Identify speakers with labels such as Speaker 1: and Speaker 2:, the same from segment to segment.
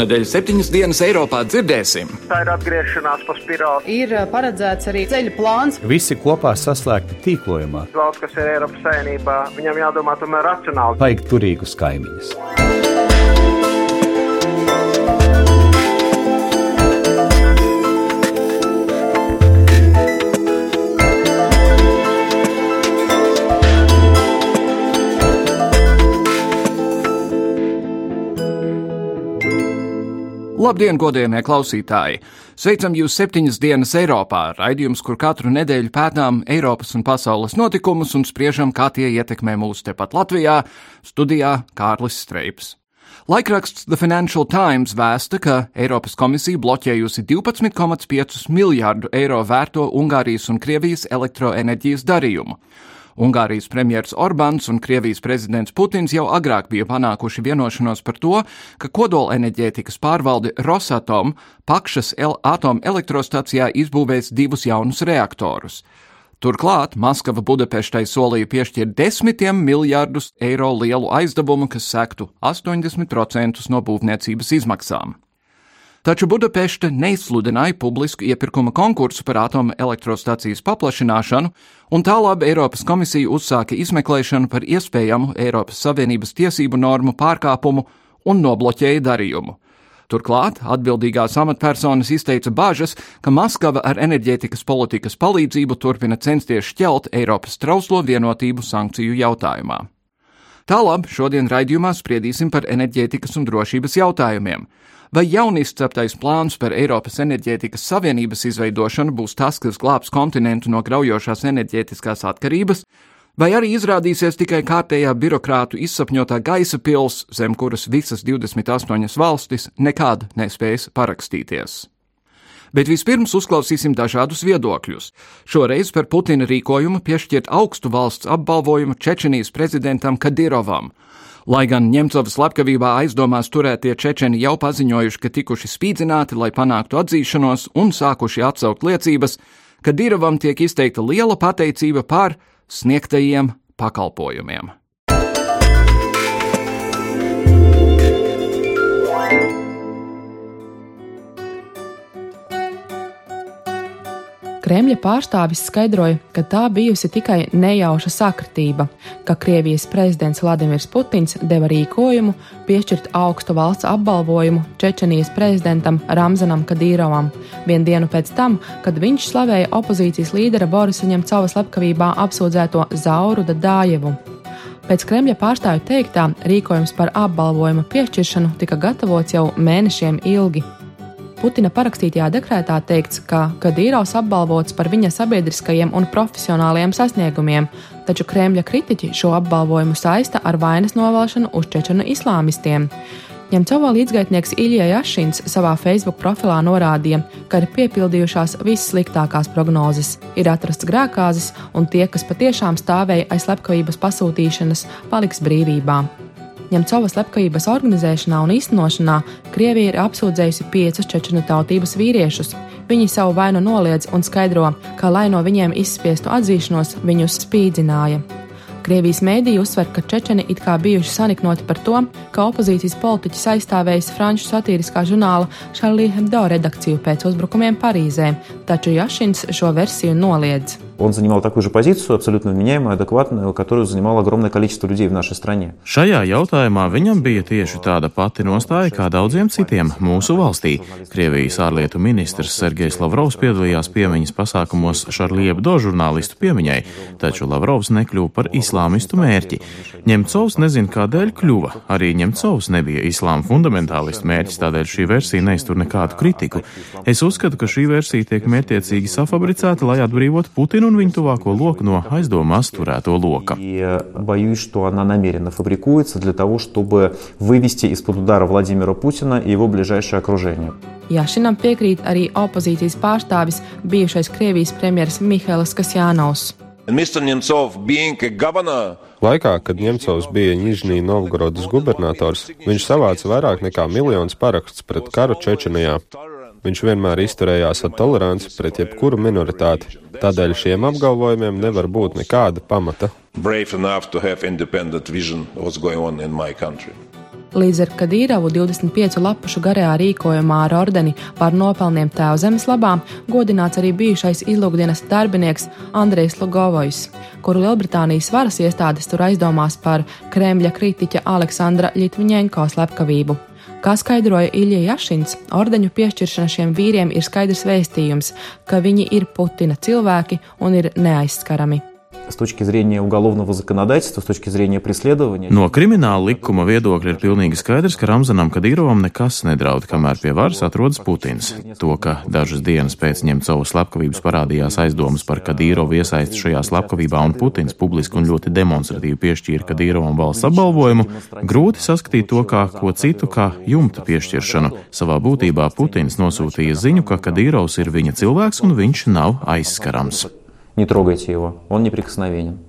Speaker 1: Šonadēļ septiņas dienas Eiropā dzirdēsim.
Speaker 2: Tā ir atgriešanās pa spirāli.
Speaker 3: Ir paredzēts arī ceļu plāns.
Speaker 4: Visi kopā saslēgti tīklojumā.
Speaker 2: Daudz kas ir Eiropas Savienībā, viņam jādomā tomēr racionāli.
Speaker 4: Vajag turīgus kaimiņus.
Speaker 1: Labdien, godējamie klausītāji! Sveicam jūs septiņas dienas Eiropā, raidījums, kur katru nedēļu pētām Eiropas un pasaules notikumus un spriežam, kā tie ietekmē mūs tepat Latvijā, studijā Kārlis Streips. Laikraksts The Financial Times vēsta, ka Eiropas komisija bloķējusi 12,5 miljārdu eiro vērto Ungārijas un Krievijas elektroenerģijas darījumu. Ungārijas premjers Orbāns un Krievijas prezidents Putins jau agrāk bija panākuši vienošanos par to, ka kodolenerģētikas pārvalde Rosatom Pakšas atomelektrostacijā izbūvēs divus jaunus reaktorus. Turklāt Maskava Budapeštai solīja piešķirt desmitiem miljārdus eiro lielu aizdevumu, kas sektu 80% no būvniecības izmaksām. Taču Budapešta neizsludināja publisku iepirkuma konkursu par atomelektrostacijas paplašināšanu, un tālāk Eiropas komisija uzsāka izmeklēšanu par iespējamu Eiropas Savienības tiesību normu pārkāpumu un nobloķēja darījumu. Turklāt atbildīgās amatpersonas izteica bažas, ka Maskava ar enerģētikas politikas palīdzību turpina censties šķelt Eiropas trauslo vienotību sankciju jautājumā. Tālāk šodien raidījumā spriedīsim par enerģētikas un drošības jautājumiem. Vai jaunizceptais plāns par Eiropas enerģētikas savienības izveidošanu būs tas, kas glābs kontinentu no graujošās enerģētiskās atkarības, vai arī izrādīsies tikai kārtējā birokrātu izsapņotā gaisa pils, zem kuras visas 28 valstis nekad nespējas parakstīties? Bet vispirms uzklausīsim dažādus viedokļus. Šoreiz par Putina rīkojumu piešķirt augstu valsts apbalvojumu Čečenijas prezidentam Kadirovam. Lai gan Ņemcovas slepkavībā aizdomās turētie čečeni jau paziņojuši, ka tikuši spīdzināti, lai panāktu atzīšanos un sākuši atsaukt liecības, Kadirovam tiek izteikta liela pateicība par sniegtajiem pakalpojumiem.
Speaker 5: Kremļa pārstāvis skaidroja, ka tā bijusi tikai nejauša sakritība, ka Krievijas prezidents Vladimirs Putins deva rīkojumu piešķirt augstu valsts apbalvojumu Čečenijas prezidentam Ramzanam Kadīrovam, vienu dienu pēc tam, kad viņš slavēja opozīcijas līdera Borisa Ņemcova slepkavībā apsūdzēto Zauru Dadājevu. Pēc Kremļa pārstāvju teiktā, rīkojums par apbalvojumu piešķiršanu tika gatavots jau mēnešiem ilgi. Putina parakstītajā dekrētā teikts, ka Kadīrovs apbalvots par viņa sabiedriskajiem un profesionālajiem sasniegumiem, taču Kremļa kritiķi šo apbalvojumu saista ar vainas novēlšanu uz čečenu islāmistiem. Ņemcova līdzgaitnieks Ilija Jašins savā Facebook profilā norādīja, ka ir piepildījušās vissliktākās prognozes, ir atrasts grēkāzis, un tie, kas patiešām stāvēja aiz slepkavības pasūtīšanas, paliks brīvībā. Ņemcovas slepkavības organizēšanā un īstenošanā Krievija ir apsūdzējusi piecus čečenu tautības vīriešus. Viņi savu vainu noliedz un skaidro, ka, lai no viņiem izspiestu atzīšanos, viņus spīdzināja. Krievijas mēdīja uzsver, ka čečeni it kā bijuši saniknoti par to, ka opozīcijas politiķis aizstāvējis franču satīriskā žurnāla Charlie Hebdo redakciju pēc uzbrukumiem Parīzē, taču Jašins šo versiju noliedz.
Speaker 6: Он занимал такую же позицию, абсолютно вменяемую, адекватную, которую занимало огромное количество людей в нашей стране.
Speaker 7: Šajā jautājumā viņam bija tieši tāda pati nostāja kā daudziem citiem mūsu valstī. Krievijas ārlietu ministrs Sergejs Lavrovs piedalījās piemiņas pasākumos Šarliebdo žurnālistu piemiņai, taču Lavrovs nekļuva par islāmistu mērķi. Ņemcovs nezin, kādēļ kļuva. Arī Ņemcovs nebija islāma fundamentālistu mērķis, tādēļ šī versija neiztur nekādu kritiku. Es uzskatu, ka šī versija tiek mērķiecīgi safabricēta, lai atbrīvotu Putinu un viņu tuvāko loku no aizdomās turēto loka.
Speaker 6: Боюсь, что она намеренно фабрикуется для того, чтобы вывести из-под удара Владимира Путина и его ближайшее окружение.
Speaker 5: Jašinam piekrīt arī opozīcijas pārstāvis, bijušais Krievijas premjeras Mihails Kasjānaus.
Speaker 8: Laikā, kad Ņemcovs bija Nižnī Novgorodas gubernators, viņš savāca vairāk nekā miljonus parakstus pret karu Čečenijā. Viņš vienmēr izturējās ar toleranci pret jebkuru minoritāti. Tādēļ šiem apgalvojumiem nevar būt nekāda pamata.
Speaker 5: Līdz ar Kadīrovu 25 lapušu garajā rīkojumā ar ordeni par nopelniem tēvzemes labām godināts arī bijušais izlūkdienas darbinieks Andrejs Lugovojs, kuru Lielbritānijas varas iestādes tur aizdomās par Kremļa kritiķa Aleksandra Ļitviņenko slepkavību. Kā skaidroja Ilija Jašins, ordeņu piešķiršana šiem vīriem ir skaidrs vēstījums, ka viņi ir Putina cilvēki un ir neaizskarami
Speaker 6: с точки зрения уголовного законодательства, с точки зрения преследования.
Speaker 7: No krimināla likuma viedokļa ir pilnīgi skaidrs, ka Ramzanam Kadīrovam nekas nedraud, kamēr pie varas atrodas Putins. To, ka dažas dienas pēc ņemcovu slepkavības parādījās aizdomas par Kadīrovu iesaisti šajā slepkavībā un Putins publiski un ļoti demonstratīvi piešķīra Kadīrovam valsts apbalvojumu, grūti saskatīt to kā ko citu kā jumta piešķiršanu. Savā būtībā Putins nosūtīja ziņu, ka Kadīrovs ir viņa cilvēks un viņš nav aizskarams.
Speaker 6: Не трогайте его, он неприкосновенен.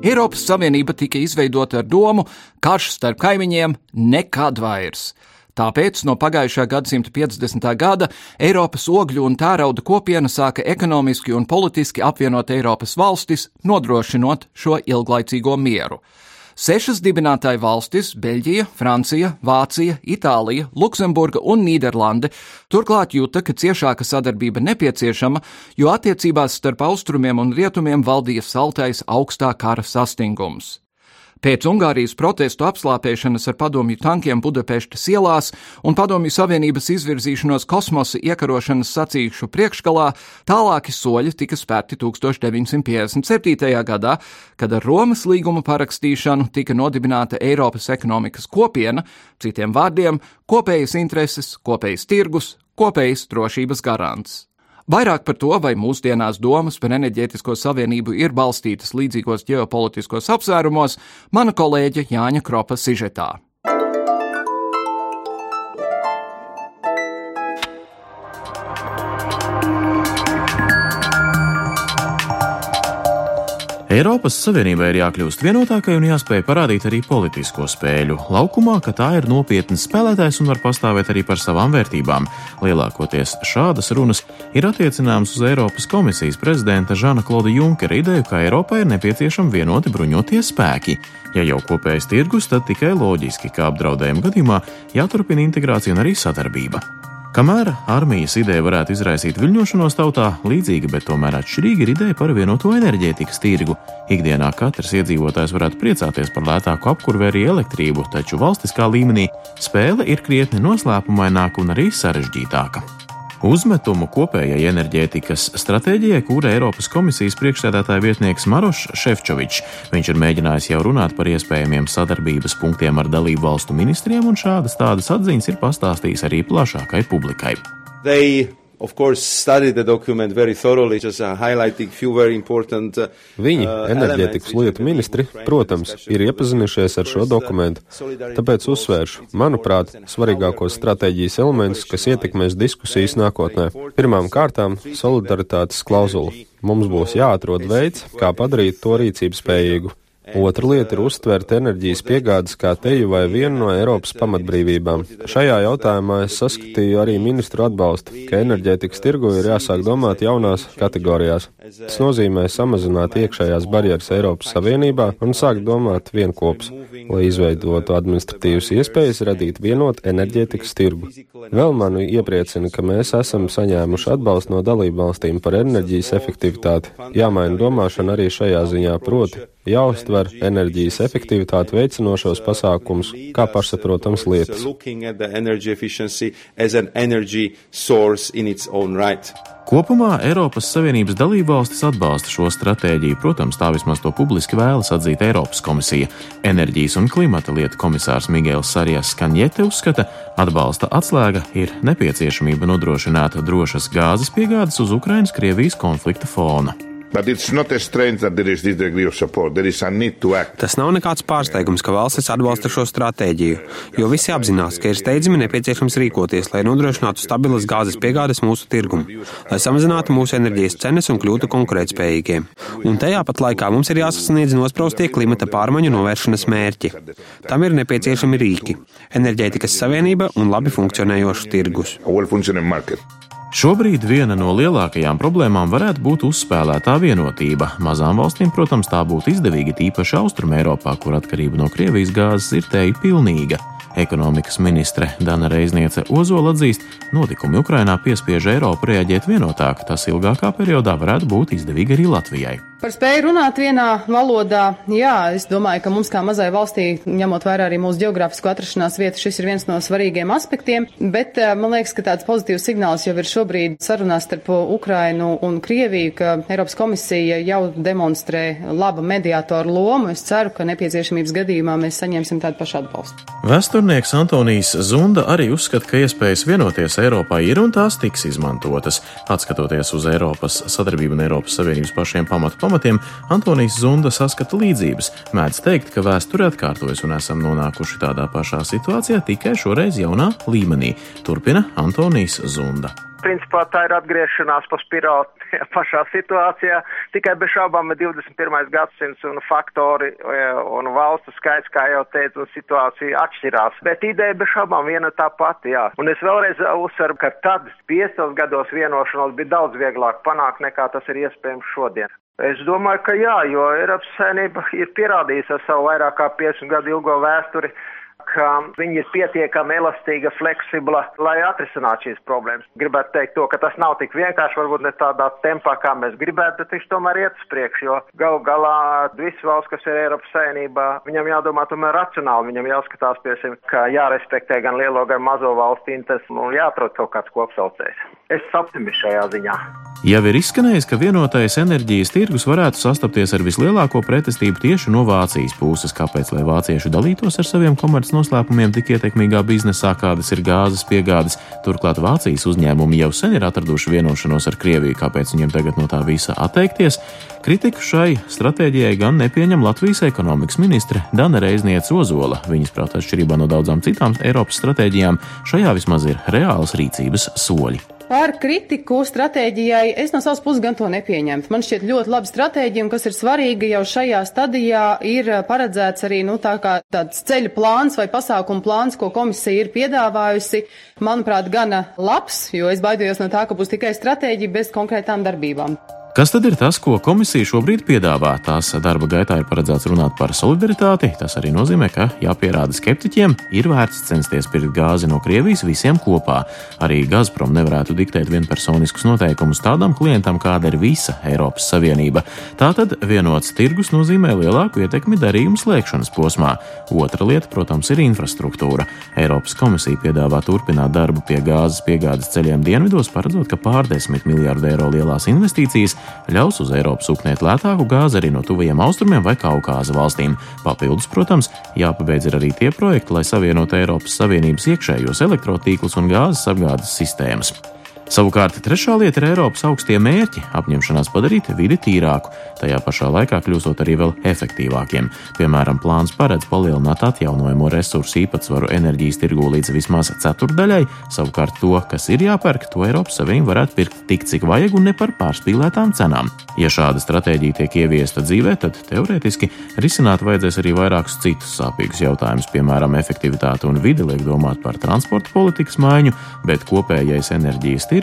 Speaker 1: Eiropas Savienība tika izveidota ar domu, karš starp kaimiņiem nekad vairs. Tāpēc no pagājušā gadsimta 50. gada Eiropas ogļu un tērauda kopiena sāka ekonomiski un politiski apvienot Eiropas valstis, nodrošinot šo ilglaicīgo mieru. Sešas dibinātāju valstis - Beļģija, Francija, Vācija, Itālija, Luksemburga un Nīderlande - turklāt jūta, ka ciešāka sadarbība nepieciešama, jo attiecībās starp austrumiem un rietumiem valdīja saltais augstā kara sastingums. Pēc Ungārijas protestu apslāpēšanas ar padomju tankiem Budapeštas ielās un padomju Savienības izvirzīšanos kosmosa iekarošanas sacīkšu priekšgalā, tālāki soļi tika spērti 1957. gadā, kad ar Romas līguma parakstīšanu tika nodibināta Eiropas ekonomikas kopiena, citiem vārdiem - kopējas intereses, kopējas tirgus, kopējas drošības garants. Vairāk par to, vai mūsdienās domas par enerģētisko savienību ir balstītas līdzīgos ģeopolitiskos apsvērumos, mana kolēģe Jāņa Kropa sižetā.
Speaker 7: Eiropas Savienībai ir jākļūst vienotākai un jāspēj parādīt arī politisko spēļu laukumā, ka tā ir nopietns spēlētājs un var pastāvēt arī par savām vērtībām. Lielākoties šādas runas ir attiecināmas uz Eiropas komisijas prezidenta Žana Klauda Junkera ideju, ka Eiropai ir nepieciešami vienoti bruņotie spēki. Ja jau kopējais tirgus, tad tikai loģiski, ka apdraudējuma gadījumā jāturpina integrācija un arī sadarbība. Kamēr armijas ideja varētu izraisīt viļņošanos tautā, līdzīga, bet tomēr atšķirīga ir ideja par vienoto enerģētikas tirgu. Ikdienā katrs iedzīvotājs varētu priecāties par lētāku apkurvi arī elektrību, taču valstiskā līmenī spēle ir krietni noslēpumaināka un arī sarežģītāka. Uzmetumu kopējai enerģētikas stratēģijai kūra Eiropas komisijas priekšsēdētāja vietnieks Marošs Šefčovičs. Viņš ir mēģinājis jau runāt par iespējamiem sadarbības punktiem ar dalību valstu ministriem, un šādas tādas atziņas ir pastāstījis arī plašākai publikai.
Speaker 9: They of course, studied the document very thoroughly, just uh, highlighting few very important. Uh,
Speaker 8: Viņi, uh, enerģētikas lietu ministri, protams, ir iepazinušies ar šo dokumentu. Tāpēc uzsvēršu, manuprāt, svarīgākos stratēģijas elementus, kas ietekmēs diskusijas nākotnē. Pirmām kārtām - solidaritātes klauzula. Mums būs jāatrod veids, kā padarīt to rīcību spējīgu. Otra lieta ir uztvert enerģijas piegādes kā teju vai vienu no Eiropas pamatbrīvībām. Šajā jautājumā es saskatīju arī ministru atbalstu, ka enerģētikas tirgu ir jāsāk domāt jaunās kategorijās. Tas nozīmē samazināt iekšējās barjeras Eiropas Savienībā un sākt domāt vienkops, lai izveidotu administratīvas iespējas radīt vienotu enerģētikas tirgu. Vēl mani iepriecina, ka mēs esam saņēmuši atbalstu no dalību valstīm par enerģijas efektivitāti. Jāmaina domāšana arī šajā ziņā proti jāuztver enerģijas efektivitāti veicinošos pasākumus kā pašsaprotams lietas.
Speaker 7: Kopumā Eiropas Savienības dalībvalstis atbalsta šo stratēģiju, protams, tā vismaz to publiski vēlas atzīt Eiropas komisija. Enerģijas un klimata lietu komisārs Miguels Sarijas Kanjete uzskata, atbalsta atslēga ir nepieciešamība nodrošināt drošas gāzes piegādes uz Ukrainas-Krievijas konflikta fona.
Speaker 10: Tas nav nekāds pārsteigums, ka valstis atbalsta šo stratēģiju, jo visi apzinās, ka ir steidzami nepieciešams rīkoties, lai nodrošinātu stabilas gāzes piegādes mūsu tirgumu, lai samazinātu mūsu enerģijas cenas un kļūtu konkurētspējīgiem. Un tajā pat laikā mums ir jāsasniedz nospraustie klimata pārmaiņu novēršanas mērķi. Tam ir nepieciešami rīki - enerģētikas savienība un labi funkcionējošs tirgus.
Speaker 7: Šobrīd viena no lielākajām problēmām varētu būt uzspēlētā vienotība. Mazām valstīm, protams, tā būtu izdevīga, tīpaši Austrumē, Eiropā, kur atkarība no Krievijas gāzes ir teju pilnīga. Ekonomikas ministre Dana Reizniece Ozola atzīst, notikumi Ukrainā piespiež Eiropu reaģēt vienotāk, tas ilgākā periodā varētu būt izdevīgi arī Latvijai.
Speaker 3: Par spēju runāt vienā valodā, jā, es domāju, ka mums kā mazai valstī, ņemot vērā arī mūsu geogrāfisko atrašanās vietu, šis ir viens no svarīgiem aspektiem, bet eh, man liekas, ka tāds pozitīvs signāls jau ir šobrīd sarunās starp Ukrainu un Krieviju, ka Eiropas komisija jau demonstrē laba mediātoru lomu. Es ceru, ka nepieciešamības gadījumā mēs saņemsim tādu pašu atbalstu.
Speaker 7: Vēsturnieks Antonijs Zunda arī uzskata, ka iespējas vienoties Eiropā ir un tās tiks izmantotas. Atskatoties uz Eiropas sadarbību un Eiropas Savienības pašiem pamatu pamatiem Antonijs Zunda saskata līdzības. Mēdz teikt, ka vēsture atkārtojas un esam nonākuši tādā pašā situācijā tikai šoreiz jaunā līmenī. Turpina Antonijs Zunda
Speaker 2: principā tā ir atgriešanās pa spirāli pašā situācijā. Tikai bez šaubām ir 21. gadsimts un faktori e, un valstu skaits, kā jau teicu, un situācija atšķirās. Bet ideja bez šaubām viena tā pati, jā. Un es vēlreiz uzsveru, ka tad 50 gados vienošanos bija daudz vieglāk panākt nekā tas ir iespējams šodien. Es domāju, ka jā, jo Eiropas saimnība ir pierādījusi ar savu vairāk kā 50 gadu ilgo vēsturi, ka viņi ir pietiekami elastīga, fleksibla, lai atrisinātu šīs problēmas. Gribētu teikt to, ka tas nav tik vienkārši, varbūt ne tādā tempā, kā mēs gribētu, bet viņš tomēr iet uz priekšu, jo gal galā visi valsts, kas ir Eiropas saimnībā, viņam jādomā tomēr racionāli, viņam jāskatās, piesim, ka jārespektē gan lielo, gan mazo valstu intereses un jāatrod kaut kāds kopsaucējs. Es optimists šajā ziņā.
Speaker 7: Jau ir izskanējis, ka vienotais enerģijas tirgus varētu sastapties ar vislielāko pretestību tieši no Vācijas puses. Kāpēc lai vācieši dalītos ar saviem komerces noslēpumiem tik ietekmīgā biznesā, kādas ir gāzes piegādes? Turklāt Vācijas uzņēmumi jau sen ir atraduši vienošanos ar Krieviju, kāpēc viņiem tagad no tā visa atteikties? Kritiku šai stratēģijai gan nepieņem Latvijas ekonomikas ministre Dana Reizniece Ozola. Viņas prāt, atšķirībā no daudzām citām Eiropas stratēģijām, šajā vismaz ir reāls rīcības soļi.
Speaker 3: Par kritiku stratēģijai es no savas puses gan to nepieņemtu. Man šķiet ļoti laba stratēģija, un kas ir svarīga jau šajā stadijā, ir paredzēts arī, nu, tā kā tāds ceļa plāns vai pasākumu plāns, ko komisija ir piedāvājusi, manuprāt, gana labs, jo es baidījos no tā, ka būs tikai stratēģija bez konkrētām darbībām.
Speaker 7: Kas tad ir tas, ko komisija šobrīd piedāvā? Tās darba gaitā ir paredzēts runāt par solidaritāti. Tas arī nozīmē, ka jāpierāda skeptiķiem, ir vērts censties pirkt gāzi no Krievijas visiem kopā. Arī Gazprom nevarētu diktēt vienpersoniskus noteikumus tādam klientam, kāda ir visa Eiropas Savienība. Tātad vienots tirgus nozīmē lielāku ietekmi darījumu slēgšanas posmā. Otra lieta, protams, ir infrastruktūra. Eiropas komisija piedāvā turpināt darbu pie gāzes piegādes ceļiem dienvidos, paredzot, ka pārdesmit miljārdu eiro lielās investīcijas ļaus uz Eiropu sūknēt lētāku gāzi arī no tuvajiem austrumiem vai Kaukāza valstīm. Papildus, protams, jāpabeidz arī tie projekti, lai savienotu Eiropas Savienības iekšējos elektrotīklus un gāzes apgādes sistēmas. Savukārt, trešā lieta ir Eiropas augstie mērķi - apņemšanās padarīt vidi tīrāku, tajā pašā laikā kļūstot arī vēl efektīvākiem. Piemēram, plāns paredz palielināt atjaunojamo resursu īpatsvaru enerģijas tirgū līdz vismaz ceturdaļai, savukārt to, kas ir jāpērk, to Eiropas Savienība varētu pirkt tik, cik vajag un ne par pārspīlētām cenām. Ja šāda stratēģija tiek ieviesta dzīvē, tad teorētiski risināt vajadzēs arī vairākus citus sāpīgus jautājumus, piemēram, efektivitāte un vide liek domāt par transporta politikas maiņu, bet kopējais enerģijas tirgus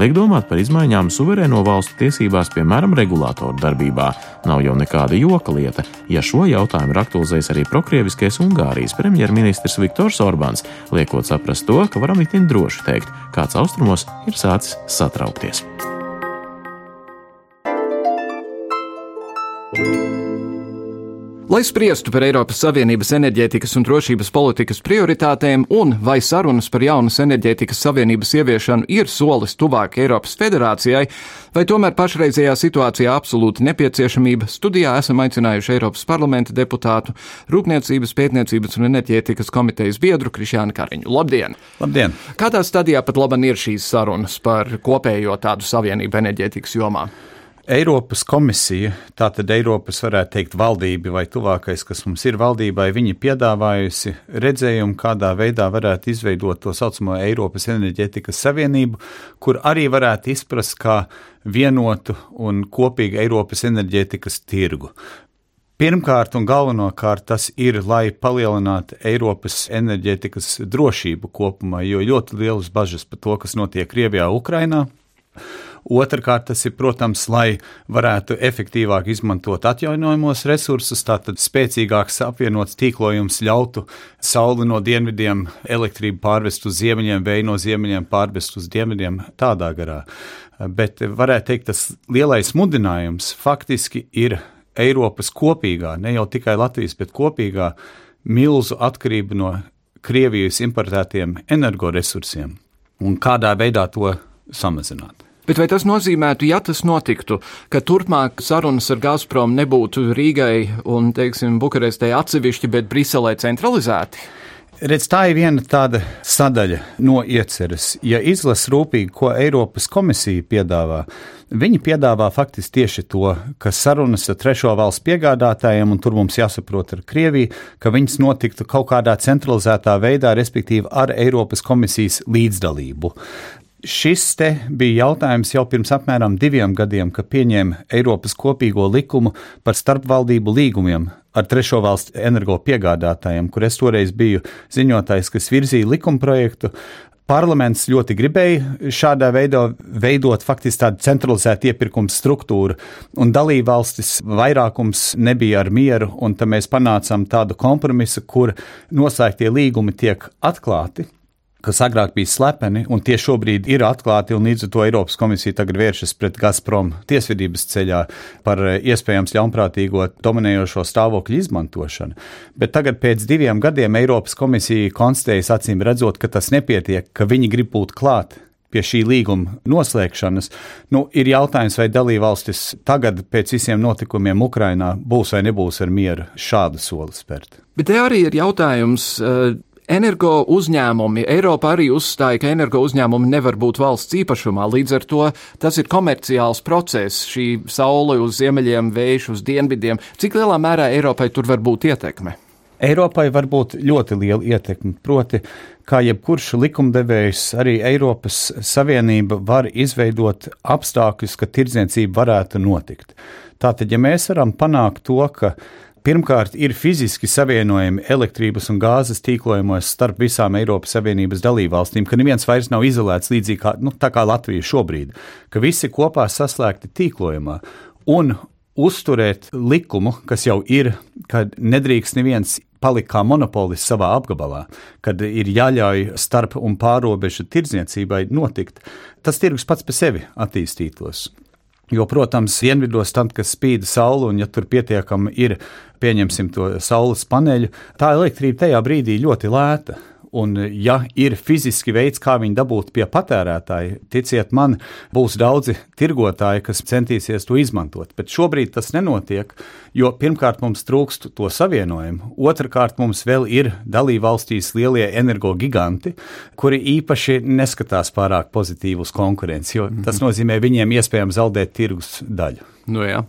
Speaker 7: liek domāt par izmaiņām suverēno valstu tiesībās, piemēram, regulātoru darbībā. Nav jau nekāda joka lieta, ja šo jautājumu ir aktualizējis arī prokrieviskais Ungārijas premjerministrs Viktors Orbāns, liekot saprast to, ka varam itin droši teikt, kāds austrumos ir sācis satraukties.
Speaker 1: Lai spriestu par Eiropas Savienības enerģētikas un drošības politikas prioritātēm un vai sarunas par jaunas enerģētikas savienības ieviešanu ir solis tuvāk Eiropas federācijai, vai tomēr pašreizējā situācijā absolūti nepieciešamība, studijā esam aicinājuši Eiropas parlamenta deputātu, Rūpniecības, Pētniecības un enerģētikas komitejas biedru Krišānu Kariņu. Labdien!
Speaker 4: Labdien!
Speaker 1: Kādā stadijā pat laban ir šīs sarunas par kopējo tādu savienību enerģētikas jomā?
Speaker 11: Eiropas komisija, tātad Eiropas varētu teikt valdība vai tuvākais, kas mums ir valdībai, viņi piedāvājusi redzējumu, kādā veidā varētu izveidot to saucamo Eiropas enerģētikas savienību, kur arī varētu izprast kā vienotu un kopīgu Eiropas enerģētikas tirgu. Pirmkārt un galvenokārt tas ir, lai palielinātu Eiropas enerģētikas drošību kopumā, jo ļoti lielas bažas par to, kas notiek Krievijā, Ukrainā. Otrakārt, tas ir, protams, lai varētu efektīvāk izmantot atjaunojamos resursus, tātad spēcīgāks apvienots tīklojums ļautu sauli no dienvidiem, elektrību pārvest uz ziemeļiem, vēju no ziemeļiem pārvest uz dienvidiem tādā garā. Bet varētu teikt, tas lielais mudinājums faktiski ir Eiropas kopīgā, ne jau tikai Latvijas, bet kopīgā milzu atkarība no Krievijas importētiem energoresursiem un kādā veidā to samazināt.
Speaker 1: Bet vai tas nozīmētu, ja tas notiktu, ka turpmāk sarunas ar Gazprom nebūtu Rīgai un, teiksim, Bukarestē atsevišķi, bet Briselē centralizēti?
Speaker 11: Redz, tā ir viena tāda sadaļa no ieceres. Ja izlasa rūpīgi, ko Eiropas komisija piedāvā, viņi piedāvā faktiski tieši to, ka sarunas ar trešo valstu piegādātājiem, un tur mums jāsaprot ar Krieviju, ka viņas notiktu kaut kādā centralizētā veidā, respektīvi ar Eiropas komisijas līdzdalību. Šis te bija jautājums jau pirms apmēram diviem gadiem, kad pieņēma Eiropas kopīgo likumu par starpvaldību līgumiem ar trešo valstu energo piegādātājiem, kur es toreiz biju ziņotājs, kas virzīja likumprojektu. Parlaments ļoti gribēja šādā veidā veidot faktiski tādu centralizētu iepirkumu struktūru, un dalībvalstis vairākums nebija ar mieru, un tad mēs panācām tādu kompromisu, kur noslēgtie līgumi tiek atklāti kas agrāk bija slepeni, un tie šobrīd ir atklāti, un līdz ar to Eiropas komisija tagad vēršas pret Gazprom tiesvedības ceļā par eh, iespējams ļaunprātīgo dominējošo stāvokļu izmantošanu. Bet tagad pēc diviem gadiem Eiropas komisija konstatējas acīm redzot, ka tas nepietiek, ka viņi grib būt klāt pie šī līguma noslēgšanas, nu, ir jautājums, vai dalībvalstis tagad, pēc visiem notikumiem Ukrainā, būs vai nebūs ar mieru šādu soli spērt.
Speaker 1: Bet te arī ir jautājums. Uh Energo uzņēmumi, Eiropa arī uzstāja, ka energo uzņēmumi nevar būt valsts īpašumā, līdz ar to tas ir komerciāls process, šī saule uz ziemeļiem, vējš uz dienvidiem. Cik lielā mērā Eiropai tur var būt ietekme?
Speaker 11: Eiropai var būt ļoti liela ietekme, proti, kā jebkurš likumdevējs, arī Eiropas Savienība var izveidot apstākļus, ka tirdzniecība varētu notikt. Tātad, ja mēs varam panākt to, ka Pirmkārt, ir fiziski savienojumi elektrības un gāzes tīklojumos starp visām Eiropas Savienības dalībvalstīm, ka neviens vairs nav izolēts līdzīgi kā, nu, kā Latvija šobrīd, ka visi kopā saslēgti tīklojumā. Un uzturēt likumu, kas jau ir, kad nedrīkst neviens palikt kā monopolis savā apgabalā, kad ir jāļauj starp un pārobežu tirdzniecībai notikt, tas tirgus pats par sevi attīstītos. Jo, protams, dienvidos tam, kas spīd saule, un ja tur pietiekami ir, pieņemsim to saules paneļu, tā elektrība tajā brīdī ļoti lēta. Un, ja ir fiziski veids, kā viņu dabūt pie patērētāja, ticiet man, būs daudzi tirgotāji, kas centīsies to izmantot. Bet šobrīd tas nenotiek, jo pirmkārt mums trūkst to savienojumu, otrkārt mums vēl ir dalībvalstīs lielie energogiganti, kuri īpaši neskatās pārāk pozitīvi uz konkurenci, jo tas mhm. nozīmē viņiem iespējams zaudēt tirgus daļu.
Speaker 1: Nu, jā.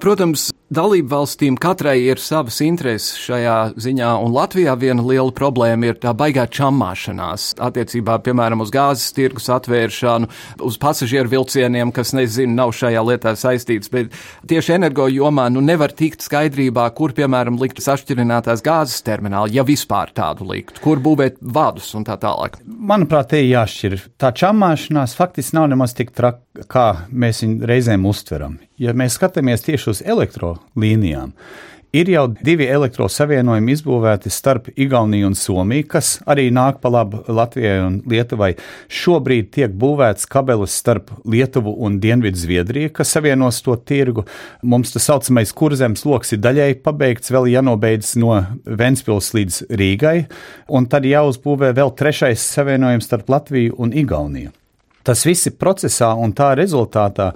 Speaker 1: Protams, dalību valstīm katrai ir savas intereses šajā ziņā, un Latvijā viena liela problēma ir tā baigā čamāšanās attiecībā, piemēram, uz gāzes tirgus atvēršanu, uz pasažieru vilcieniem, kas, nezinu, nav šajā lietā saistīts, bet tieši energo jomā nu nevar tikt skaidrībā, kur, piemēram, likt sašķirinātās gāzes termināli, ja vispār tādu likt, kur būvēt vadus un tā tālāk.
Speaker 11: Manuprāt, te ir jāšķir. Tā čamāšanās faktiski nav nemaz tik traka, kā mēs viņu reizēm uztveram. Ja mēs skatāmies tieši uz elektrolīnijām, ir jau divi elektrosavienojumi izbūvēti starp Igauniju un Somiju, kas arī nāk pa labu Latvijai un Lietuvai. Šobrīd tiek būvēts kabelis starp Lietuvu un Dienvidu Zviedriju, kas savienos to tirgu. Mums tas saucamais kurzems lokus ir daļai pabeigts, vēl jānobeidz no Ventspils līdz Rīgai, un tad jāuzbūvē vēl trešais savienojums starp Latviju un Igauniju. Tas viss ir procesā, un tā rezultātā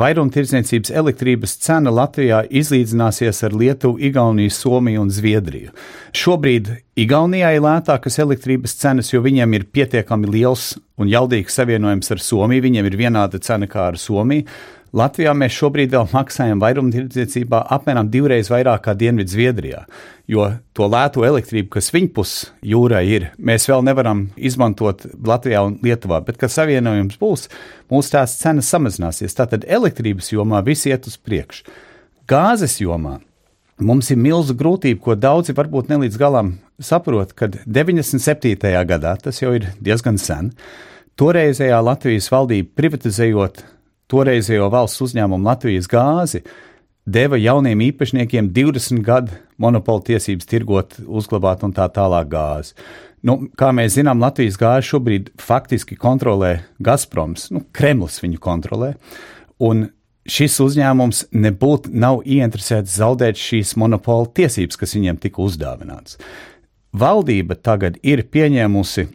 Speaker 11: vairumtirdzniecības elektrības cena Latvijā izlīdzināsies ar Lietuvu, Igauniju, Somiju un Zviedriju. Šobrīd Igaunijā ir lētākas elektrības cenas, jo viņiem ir pietiekami liels un jaudīgs savienojums ar Somiju. Viņiem ir vienāda cena kā ar Somiju. Latvijā mēs šobrīd vēl maksājam vairumtirdzniecībā apmēram divreiz vairāk kā Dienvidu Zviedrijā, jo to lēto elektrību, kas viņpus jūrai ir, mēs vēl nevaram izmantot Latvijā un Lietuvā, bet, kad savienojums būs, mūsu tās cenas samazināsies. Tātad elektrības jomā viss iet uz priekšu. Gāzes jomā mums ir milzu grūtība, ko daudzi varbūt ne līdz galam saprot, kad 97. gadā, tas jau ir diezgan sen, toreizējā Latvijas valdība privatizējot toreizējo valsts uzņēmumu Latvijas gāzi deva jauniem īpašniekiem 20 gadu monopolu tiesības tirgot, uzglabāt un tā tālāk gāzi. Nu, kā mēs zinām, Latvijas gāzi šobrīd faktiski kontrolē Gazproms, nu, Kremlis viņu kontrolē. Un šis uzņēmums nebūtu nav ieinteresēts zaudēt šīs monopola tiesības, kas viņiem tika uzdāvināts. Valdība tagad ir pieņēmusi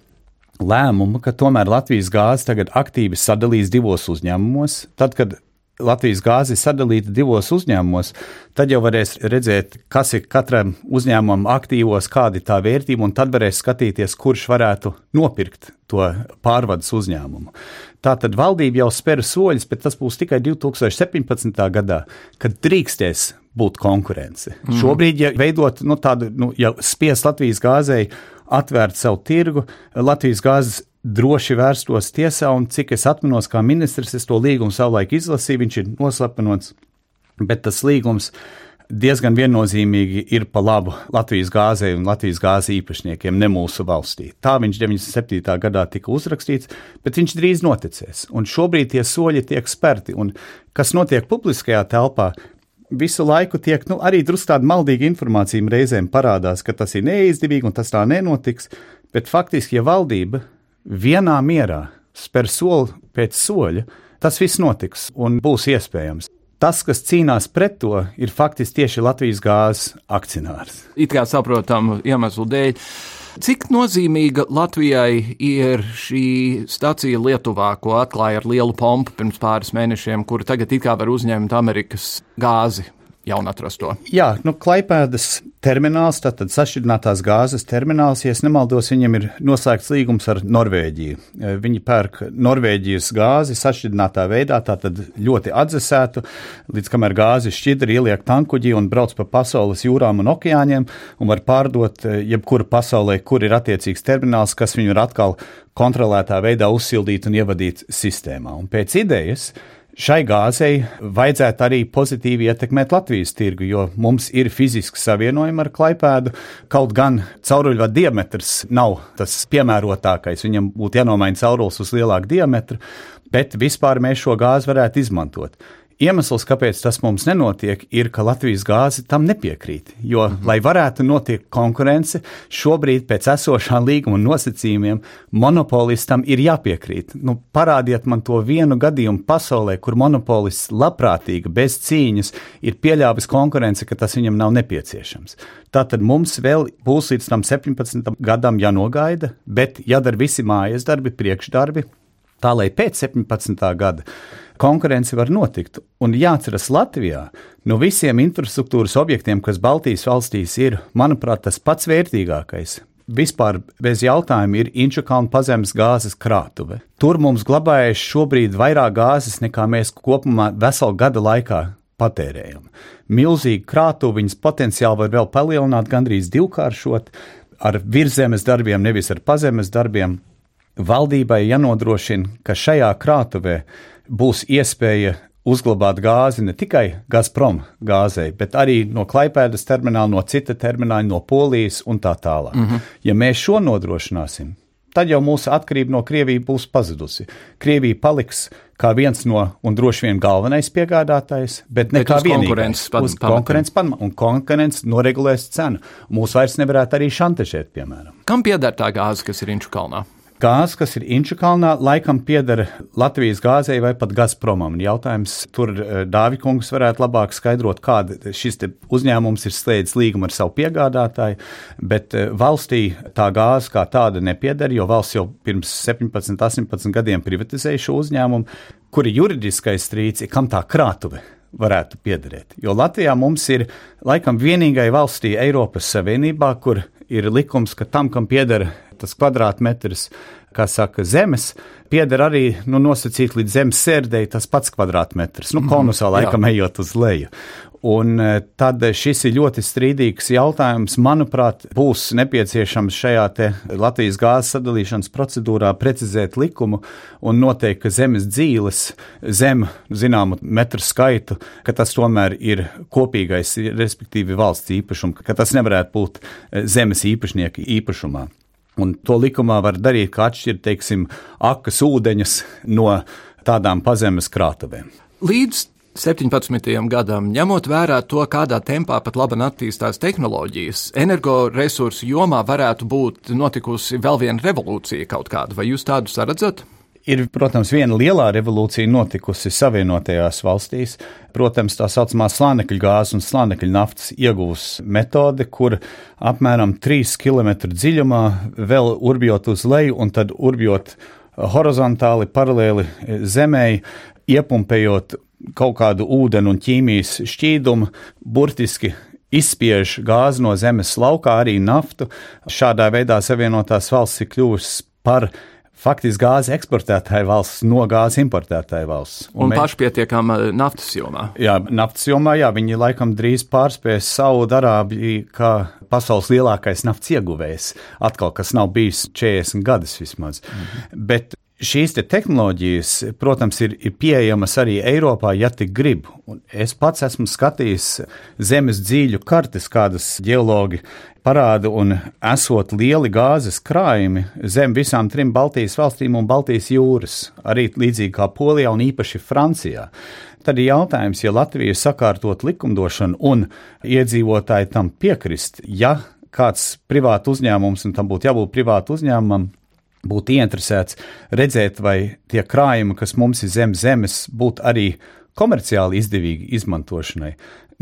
Speaker 11: lēmumu, ka tomēr Latvijas gāze tagad aktīvi sadalīs divos uzņēmumos. Tad, kad Latvijas gāze ir sadalīta divos uzņēmumos, tad jau varēs redzēt, kas ir katram uzņēmumam aktīvos, kāda ir tā vērtība, un tad varēs skatīties, kurš varētu nopirkt to pārvades uzņēmumu. Tātad valdība jau spēra soļus, bet tas būs tikai 2017. gadā, kad drīkstēs būt konkurence. Mm. Šobrīd, ja veidot nu, tādu, nu, ja spiest Latvijas gāzei atvērt savu tirgu, Latvijas gāzes droši vērstos tiesā, un cik es atminos, kā ministrs, es to līgumu savulaik izlasīju, viņš ir noslepenots, bet tas līgums diezgan viennozīmīgi ir pa labu Latvijas gāzei un Latvijas gāzes īpašniekiem, ne mūsu valstī. Tā viņš 97. gadā tika uzrakstīts, bet viņš drīz noticēs, un šobrīd tie soļi tiek spērti, un kas notiek publiskajā telpā, visu laiku tiek nu, arī drusku tāda maldīga informācija reizēm parādās, ka tas ir neizdevīgi un tas tā nenotiks. Bet faktiski, ja valdība vienā mierā spēr soli pēc soļa, tas viss notiks un būs iespējams. Tas, kas cīnās pret to, ir faktiski tieši Latvijas gāzes akcionārs.
Speaker 1: It kā saprotamu iemeslu dēļ. Cik nozīmīga Latvijai ir šī stacija Lietuvā, ko atklāja ar lielu pompu pirms pāris mēnešiem, kura tagad it kā var uzņemt Amerikas gāzi? Jaunatrasto.
Speaker 11: Jā, nu, Klaipēdas termināls, tātad sašķidrinātās gāzes termināls, ja nemaldos, viņam ir noslēgts līgums ar Norvēģiju. E, viņi pērk Norvēģijas gāzi sašķidrinātā veidā, tātad ļoti atdzesētu, līdz kamēr gāzi šķidri ieliek tankuģī un brauc pa pasaules jūrām un okeāņiem un var pārdot e, jebkuru pasaulē, kur ir attiecīgs termināls, kas viņu var atkal kontrolētā veidā uzsildīt un ievadīt sistēmā. Un pēc idejas Šai gāzei vajadzētu arī pozitīvi ietekmēt Latvijas tirgu, jo mums ir fiziski savienojumi ar klaipēdu. Kaut gan cauruļvada diametrs nav tas piemērotākais, viņam būtu jānomaina caurulis uz lielāku diametru, bet vispār mēs šo gāzi varētu izmantot. Iemesls, kāpēc tas mums nenotiek, ir, ka Latvijas gāze tam nepiekrīt. Jo, mhm. lai varētu notikt konkurence, šobrīd pēc esošā līguma nosacījumiem monopolistam ir jāpiekrīt. Nu, parādiet man to vienu gadījumu pasaulē, kur monopolists labprātīgi, bez cīņas, ir pieļāvis konkurence, ka tas viņam nav nepieciešams. Tātad mums vēl būs līdz tam 17 gadam jānogaida, bet jādara visi mājas darbi, priekšdarbi, tā lai pēc 17. gada konkurence var notikt. Un jāatceras Latvijā, no visiem infrastruktūras objektiem, kas Baltijas valstīs ir, manuprāt, tas pats vērtīgākais. Vispār bez jautājuma ir Inčukalna pazemes gāzes krātuve. Tur mums glabājas šobrīd vairāk gāzes nekā mēs kopumā veselu gada laikā patērējam. Milzīgi krātuvi, viņas potenciāli var vēl palielināt, gandrīz divkāršot ar virzemes darbiem, nevis ar pazemes darbiem. Valdībai jānodrošina, ka šajā krātuvē būs iespēja uzglabāt gāzi ne tikai Gazprom gāzei, bet arī no Klaipēdas termināla, no cita termināla, no Polijas un tā tālāk. Mm -hmm. Ja mēs šo nodrošināsim, tad jau mūsu atkarība no Krievijas būs pazudusi. Krievija paliks kā viens no, un droši vien galvenais piegādātājs, bet ne bet kā vienīgais. Uz konkurences pamatiem. Un konkurence noregulēs cenu. Mūs vairs nevarētu arī šantažēt, piemēram.
Speaker 1: Kam pieder tā gāze, kas ir Inču kalnā?
Speaker 11: Gāze, kas ir Inčukalnā, laikam pieder Latvijas gāzei vai pat Gazpromam. Jautājums tur eh, Dāvikungs varētu labāk skaidrot, kāda šis uzņēmums ir slēdzis līgumu ar savu piegādātāju, bet eh, valstī tā gāze kā tāda nepieder, jo valsts jau pirms 17, 18 gadiem privatizēja šo uzņēmumu, kuri juridiskais strīds ir, kam tā krātuve varētu piederēt. Jo Latvijā mums ir laikam vienīgai valstī Eiropas Savienībā, kur ir likums, ka tam, kam pieder tas kvadrātmetrs kā saka, zemes, pieder arī nu, nosacīt līdz zemes sērdei tas pats kvadrātmetrs, nu, mhm. konusā laikam ejot uz leju. Un e, tad šis ir ļoti strīdīgs jautājums. Manuprāt, būs nepieciešams šajā Latvijas gāzes sadalīšanas procedūrā precizēt likumu un noteikt, ka zemes dzīves zem zināmu metru skaitu, ka tas tomēr ir kopīgais, respektīvi valsts īpašums, ka tas nevarētu būt e, zemes īpašnieka īpašumā. Un to likumā var darīt, kā atšķirt, teiksim, akas ūdeņus no tādām pazemes krātuvēm.
Speaker 1: Līdz 17. gadam, ņemot vērā to, kādā tempā pat labi attīstās tehnoloģijas, energoresursu jomā varētu būt notikusi vēl viena revolūcija kaut kāda. Vai jūs tādu saredzat?
Speaker 11: Ir, protams, viena lielā revolūcija notikusi Savienotajās valstīs. Protams, tā saucamā slānekļa gāzes un slānekļa naftas iegūs metode, kur apmēram 3 km dziļumā vēl urbjot uz leju un tad urbjot horizontāli, paralēli zemē, iepumpējot kaut kādu ūdeni un ķīmijas šķīdumu, burtiski izspiež gāzi no zemes laukā, arī naftu. Šādā veidā Savienotās valsts ir kļuvusi par faktiski gāzes eksportētāja valsts no gāzes importētāja valsts.
Speaker 1: Un, un mēs... pašpietiekama naftas jomā.
Speaker 11: Jā, naftas jomā, jā, viņi laikam drīz pārspēs Saudarābiju kā pasaules lielākais naftas ieguvējs. Atkal, kas nav bijis 40 gadus vismaz. -hmm. Bet Šīs te tehnoloģijas, protams, ir, ir pieejamas arī Eiropā, ja tik grib. Un es pats esmu skatījis zemes dzīļu kartes, kādas geologi parāda, un esot lieli gāzes krājumi zem visām trim Baltijas valstīm un Baltijas jūras, arī līdzīgi kā Polijā un īpaši Francijā. Tad ir jautājums, ja Latvija sakārtot likumdošanu un iedzīvotāji tam piekrist, ja kāds privātu uzņēmums, un tam būtu jābūt privātu uzņēmumam, būtu ieinteresēts redzēt, vai tie krājumi, kas mums ir zem zemes, būtu arī komerciāli izdevīgi izmantošanai.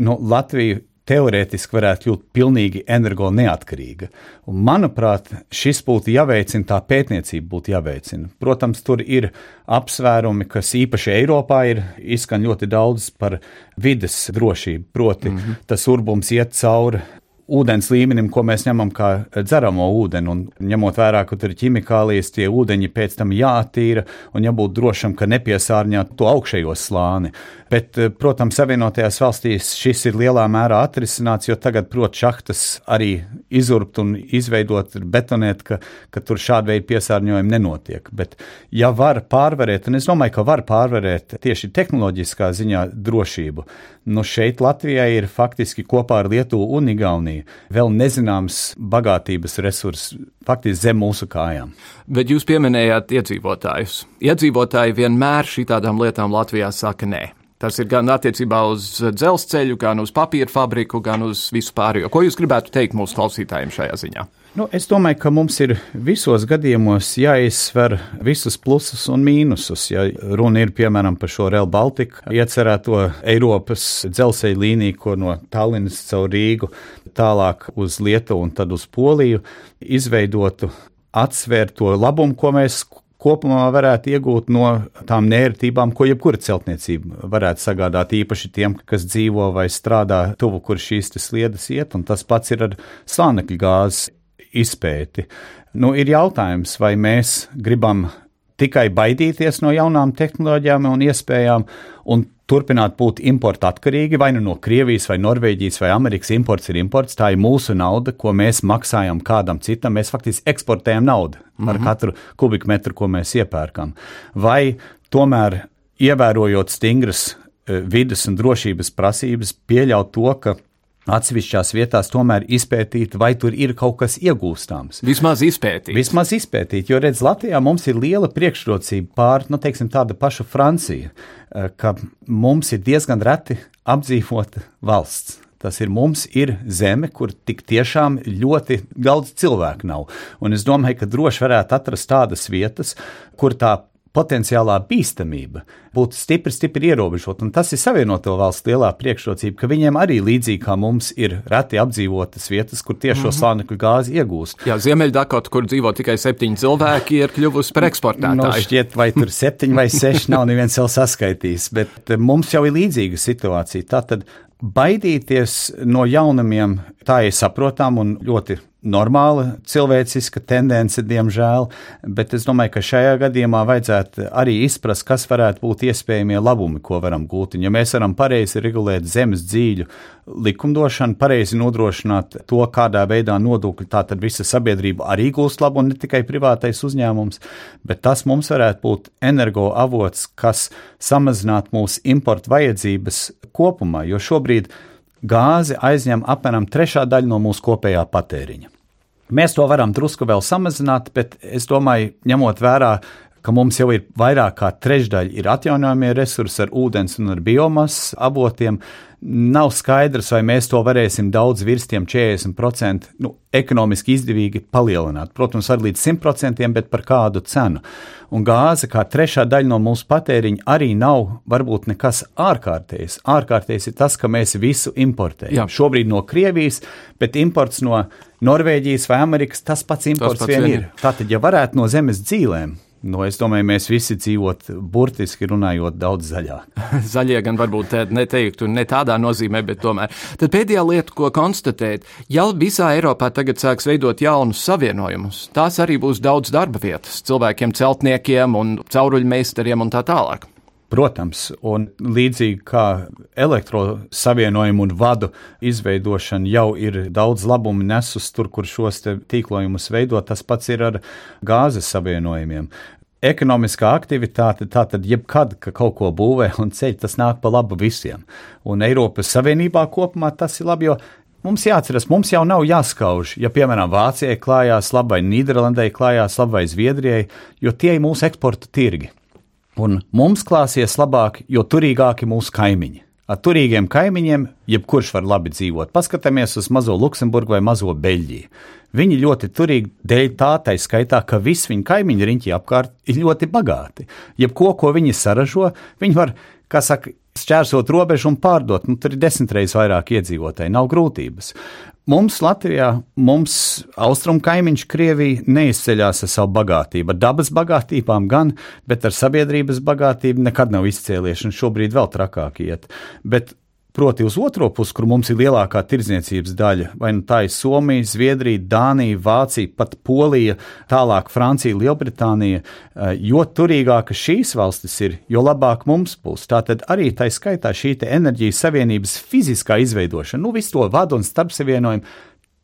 Speaker 11: Nu, Latvija teorētiski varētu kļūt pilnīgi energo neatkarīga. Un, manuprāt, šis būtu jāveicina, tā pētniecība būtu jāveicina. Protams, tur ir apsvērumi, kas īpaši Eiropā ir izskan ļoti daudz par vides drošību, proti, mm -hmm. tas urbums iet cauri ūdens līmenim, ko mēs ņemam kā dzeramo ūdeni. Un ņemot vērā, ka tur ir ķimikālijas, tie ūdeņi pēc tam jātīra un jābūt drošam, ka nepiesārņot to augšējo slāni. Bet, eh, protams, Savienotajās valstīs šis ir lielā mērā atrisināts, jo tagad, protams, šahtas arī izurbt un izveidot, betonēt, ka, ka tur šāda veida piesārņojumi nenotiek. Bet, ja var pārvarēt, un es domāju, ka var pārvarēt tieši tehnoloģiskā ziņā drošību, nu šeit Latvijai ir faktiski kopā ar Lietuvu un Igauniju vēl nezināms bagātības resurss faktiski zem mūsu kājām.
Speaker 1: Bet jūs pieminējāt iedzīvotājus. Iedzīvotāji vienmēr šī tādām lietām Latvijā saka nē. Tas ir gan attiecībā uz dzelzceļu, gan uz papīra fabriku, gan uz visu pārējo. Ko jūs gribētu teikt mūsu klausītājiem šajā ziņā?
Speaker 11: Nu, es domāju, ka mums ir visos gadījumos jāizsver visus plusus un mīnusus. Ja runa ir piemēram par šo Real Baltica iecerēto Eiropas dzelzceļa līniju, ko no Tallinas caur Rīgu tālāk uz Lietuvu un tad uz Poliju izveidotu atsvērt to labumu, ko mēs kopumā varētu iegūt no tām nērtībām, ko jebkura celtniecība varētu sagādāt, īpaši tiem, kas dzīvo vai strādā tuvu, kur šīs sliedas iet, un tas pats ir ar slānekļa gāzes izpēti. Nu, ir jautājums, vai mēs gribam tikai baidīties no jaunām tehnoloģijām un iespējām, un turpināt būt importa atkarīgi, vai nu no Krievijas, vai Norvēģijas, vai Amerikas imports ir imports. Tā ir mūsu nauda, ko mēs maksājam kādam citam. Mēs faktiski eksportējam naudu par mm -hmm. katru kubikmetru, ko mēs iepērkam. Vai tomēr ievērojot stingras eh, vidas un drošības prasības, pieļaut to, ka atsevišķās vietās tomēr izpētīt, vai tur ir kaut kas iegūstams.
Speaker 1: Vismaz izpētīt.
Speaker 11: Vismaz izpētīt, jo redz, Latvijā mums ir liela priekšrocība pār, nu, teiksim, tāda paša Francija, eh, ka mums ir diezgan reti apdzīvota valsts. Tas ir mums ir zeme, kur tik tiešām ļoti daudz cilvēku nav. Un es domāju, ka droši varētu atrast tādas vietas, kur tā potenciālā bīstamība būtu stipri, stipri ierobežota. Un tas ir Savienoto valstu lielā priekšrocība, ka viņiem arī līdzīgi kā mums ir reti apdzīvotas vietas, kur tieši šo mm -hmm. slānekļa gāzi iegūst.
Speaker 1: Jā, Ziemeļdakota, kur dzīvo tikai septiņi cilvēki, ir kļuvusi par eksportētāju.
Speaker 11: Nu, šķiet, vai tur septiņi vai seši nav neviens vēl saskaitījis, bet mums jau ir līdzīga situācija. Tātad baidīties no jaunumiem Tā ir saprotama un ļoti normāla cilvēciska tendence, diemžēl, bet es domāju, ka šajā gadījumā vajadzētu arī izprast, kas varētu būt iespējamie labumi, ko varam gūt. Un, ja mēs varam pareizi regulēt zemes dzīļu likumdošanu, pareizi nodrošināt to, kādā veidā nodokļi, tā tad visa sabiedrība arī gūst labu, ne tikai privātais uzņēmums, bet tas mums varētu būt energoavots, kas samazinātu mūsu importu vajadzības kopumā, jo šobrīd gāze aizņem apmēram trešā daļa no mūsu kopējā patēriņa. Mēs to varam drusku vēl samazināt, bet es domāju, ņemot vērā, ka mums jau ir vairāk kā trešdaļa ir atjaunojamie resursi ar ūdens un ar biomasas avotiem, Nav skaidrs, vai mēs to varēsim daudz virs tiem 40% nu, ekonomiski izdevīgi palielināt. Protams, var līdz 100%, bet par kādu cenu. Un gāze, kā trešā daļa no mūsu patēriņa, arī nav varbūt nekas ārkārtējs. Ārkārtējs ir tas, ka mēs visu importējam. Jā. Šobrīd no Krievijas, bet imports no Norvēģijas vai Amerikas tas pats imports tas pats vien ir. Tātad, ja varētu no zemes dzīvēm Nu, es domāju, mēs visi dzīvot burtiski runājot daudz zaļāk.
Speaker 1: Zaļie gan varbūt neteiktu ne tādā nozīmē, bet tomēr. Tad pēdējā lieta, ko konstatēt, ja visā Eiropā tagad sāks veidot jaunus savienojumus, tās arī būs daudz darba vietas cilvēkiem, celtniekiem un cauruļmeistariem un tā tālāk.
Speaker 11: Protams, un līdzīgi kā elektrosavienojumu un vadu izveidošana jau ir daudz labumu nesus tur, kur šos tīklojumus veido, tas pats ir ar gāzes savienojumiem. Ekonomiskā aktivitāte, tātad jebkad, ka kaut ko būvē un ceļ, tas nāk pa labu visiem. Un Eiropas Savienībā kopumā tas ir labi, jo Mums jāatcerās, mums jau nav jāskauž, ja, piemēram, Vācijai klājās labi, vai Nīderlandai klājās labi, vai Zviedrijai, jo tie ir mūsu eksporta tirgi. Un mums klāsies labāk, jo turīgāki mūsu kaimiņi. Ar turīgiem kaimiņiem jebkurš var labi dzīvot. Paskatāmies uz mazo Luksemburgu vai mazo Beļģiju. Viņi ļoti turīgi dēļ tā, tā skaitā, ka visi viņu kaimiņi riņķi apkārt ir ļoti bagāti. Jebko, ko viņi saražo, viņi var, kā saka, šķērsot robežu un pārdot. Nu, tur ir desmit reizes vairāk iedzīvotāji, nav grūtības. Mums Latvijā, mums austrumu kaimiņš Krievija neizceļās ar savu bagātību. Ar dabas bagātībām gan, bet ar sabiedrības bagātību nekad nav izcēlies, un šobrīd vēl trakāk iet. Bet Proti, uz otro pusi, kur mums ir lielākā tirdzniecības daļa, vai nu tā ir Somija, Zviedrija, Dānija, Vācija, pat Polija, tālāk Francija, Lielbritānija. Eh, jo turīgākas šīs valstis ir, jo labāk mums būs. Tātad arī tā skaitā šī enerģijas savienības fiziskā izveidošana, nu visu to vadu un starpsavienojumu.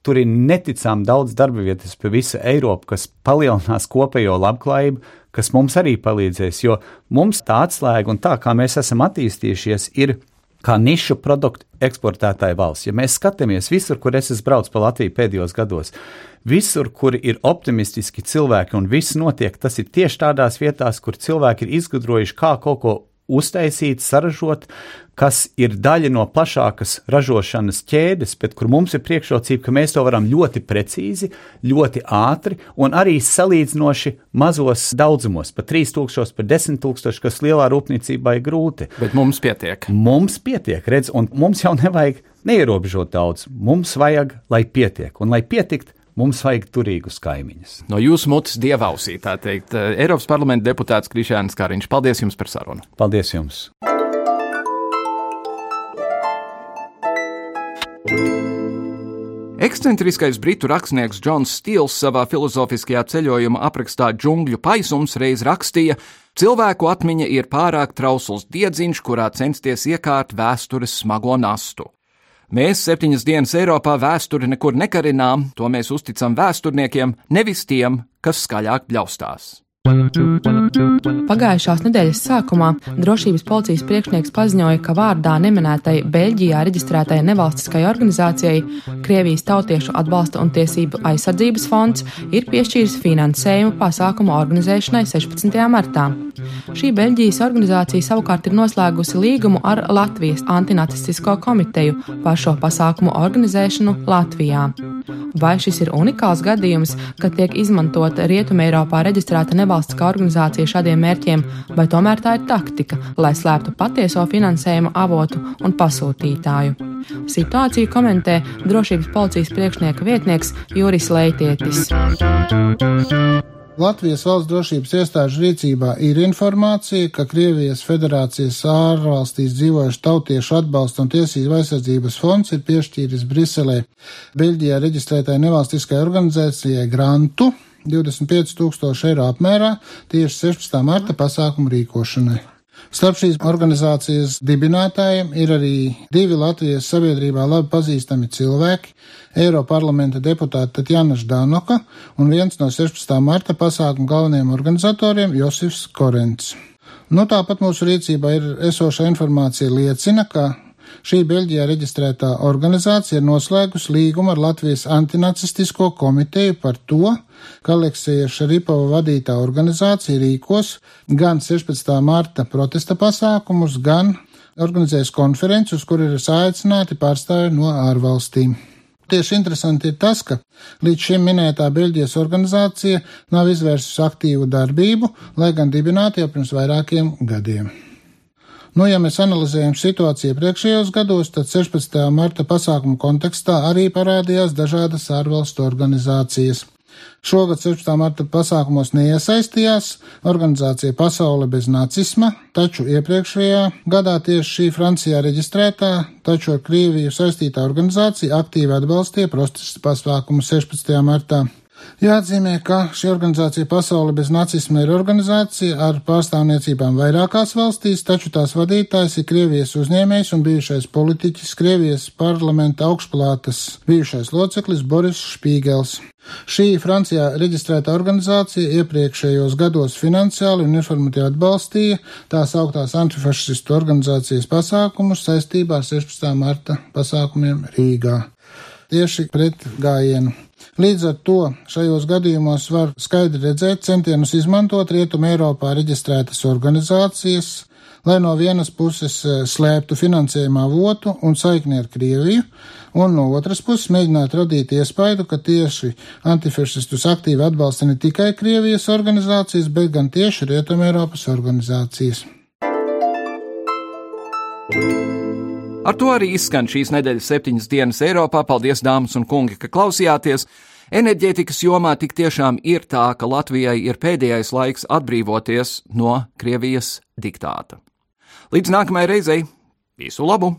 Speaker 11: Tur ir neticami daudz darba vietas pa visu Eiropu, kas palielinās kopējo labklājību, kas mums arī palīdzēs. Jo mums tā atslēga un tā, kā mēs esam attīstījušies, ir kā nišu produktu eksportētāja valsts. Ja mēs skatāmies visur, kur es esmu braucis pa Latviju pēdējos gados, visur, kur ir optimistiski cilvēki un viss notiek, tas ir tieši tādās vietās, kur cilvēki ir izgudrojuši, kā kaut ko uztaisīt, saražot, kas ir daļa no plašākas ražošanas ķēdes, bet kur mums ir priekšrocība, ka mēs to varam ļoti precīzi, ļoti ātri un arī salīdzinoši mazos daudzumos, pa 3000, pa 10 000, kas lielā rūpniecībā ir grūti.
Speaker 1: Bet mums pietiek.
Speaker 11: Mums pietiek, redz, un mums jau nevajag neierobežot daudz. Mums vajag, lai pietiek, un lai pietikt, Mums vajag turīgus kaimiņus.
Speaker 1: No jūsu mutes dievausī, tā teikt, Eiropas parlamenta deputāts Krišāns Kariņš. Paldies jums par sarunu.
Speaker 11: Paldies jums!
Speaker 1: Ekscentriskais britu rakstnieks Džons Stīls savā filozofiskajā ceļojuma aprakstā Džungļu paisums reiz rakstīja: Cilvēku atmiņa ir pārāk trausls diedziņš, kurā censties iekārt vēstures smago nastu. Mēs septiņas dienas Eiropā vēsturi nekur nekarinām, to mēs uzticam vēsturniekiem, nevis tiem, kas skaļāk bļaustās.
Speaker 5: Pagājušās nedēļas sākumā drošības policijas priekšnieks paziņoja, ka vārdā neminētai Beļģijā reģistrētai nevalstiskai organizācijai Krievijas tautiešu atbalsta un tiesību aizsardzības fonds ir piešķīris finansējumu pasākumu organizēšanai 16. martā. Šī Beļģijas organizācija savukārt ir noslēgusi līgumu ar Latvijas antinacistisko komiteju par šo pasākumu organizēšanu Latvijā. Vai šis ir unikāls gadījums, kad tiek izmantota Rietumē Eiropā reģistrēta nevalstiskā nevalstiskā organizācija šādiem mērķiem, vai tomēr tā ir taktika, lai slēptu patieso finansējuma avotu un pasūtītāju. Situāciju komentē drošības policijas priekšnieka vietnieks Juris Leitietis.
Speaker 12: Latvijas valsts drošības iestāžu rīcībā ir informācija, ka Krievijas federācijas ārvalstīs dzīvojuši tautiešu atbalsta un tiesību aizsardzības fonds ir piešķīris Briselē Beļģijā reģistrētai nevalstiskai organizācijai grantu 25 tūkstoši eiro apmērā tieši 16. marta pasākumu rīkošanai. Starp šīs organizācijas dibinātājiem ir arī divi Latvijas sabiedrībā labi pazīstami cilvēki - Eiroparlamenta deputāta Tatjana Ždanoka un viens no 16. marta pasākumu galvenajiem organizatoriem Josifs Korents. Nu, tāpat mūsu rīcībā ir esoša informācija liecina, ka Šī Beļģijā reģistrētā organizācija ir noslēgusi līgumu ar Latvijas antinacistisko komiteju par to, ka Aleksija Šaripova vadītā organizācija rīkos gan 16. marta protesta pasākumus, gan organizēs konferenci, uz kur ir aicināti pārstāvi no ārvalstīm. Tieši interesanti ir tas, ka līdz šim minētā Beļģijas organizācija nav izvērsusi aktīvu darbību, lai gan dibināta jau pirms vairākiem gadiem. Nu, ja mēs analizējam situāciju priekšējos gados, tad 16. marta pasākumu kontekstā arī parādījās dažādas ārvalstu organizācijas. Šogad 16. marta pasākumos neiesaistījās organizācija Pasaule bez nacisma, taču iepriekšējā gadā tieši šī Francijā reģistrētā, taču ar Krieviju saistītā organizācija aktīvi atbalstīja protesta pasākumu 16. martā. Jāatzīmē, ka šī organizācija Pasaule bez nacisma ir organizācija ar pārstāvniecībām vairākās valstīs, taču tās vadītājs ir Krievijas uzņēmējs un bijušais politiķis Krievijas parlamenta augšplātas bijušais loceklis Boris Špīgels. Šī Francijā reģistrēta organizācija iepriekšējos gados finansiāli un informatīvi atbalstīja tās augtās antifašistu organizācijas pasākumus saistībā ar 16. marta pasākumiem Rīgā. Tieši pret gājienu Līdz ar to šajos gadījumos var skaidri redzēt centienus izmantot Rietumē Eiropā reģistrētas organizācijas, lai no vienas puses e, slēptu finansējuma avotu un saikni ar Krieviju, un no otras puses mēģināt radīt iespaidu, ka tieši antifašistus aktīvi atbalsta ne tikai Krievijas organizācijas, bet gan tieši Rietumē Eiropas organizācijas.
Speaker 1: Ar to arī izskan šīs nedēļas septiņas dienas Eiropā. Paldies, dāmas un kungi, ka klausījāties! Enerģētikas jomā tik tiešām ir tā, ka Latvijai ir pēdējais laiks atbrīvoties no Krievijas diktāta. Līdz nākamajai reizei visu labu!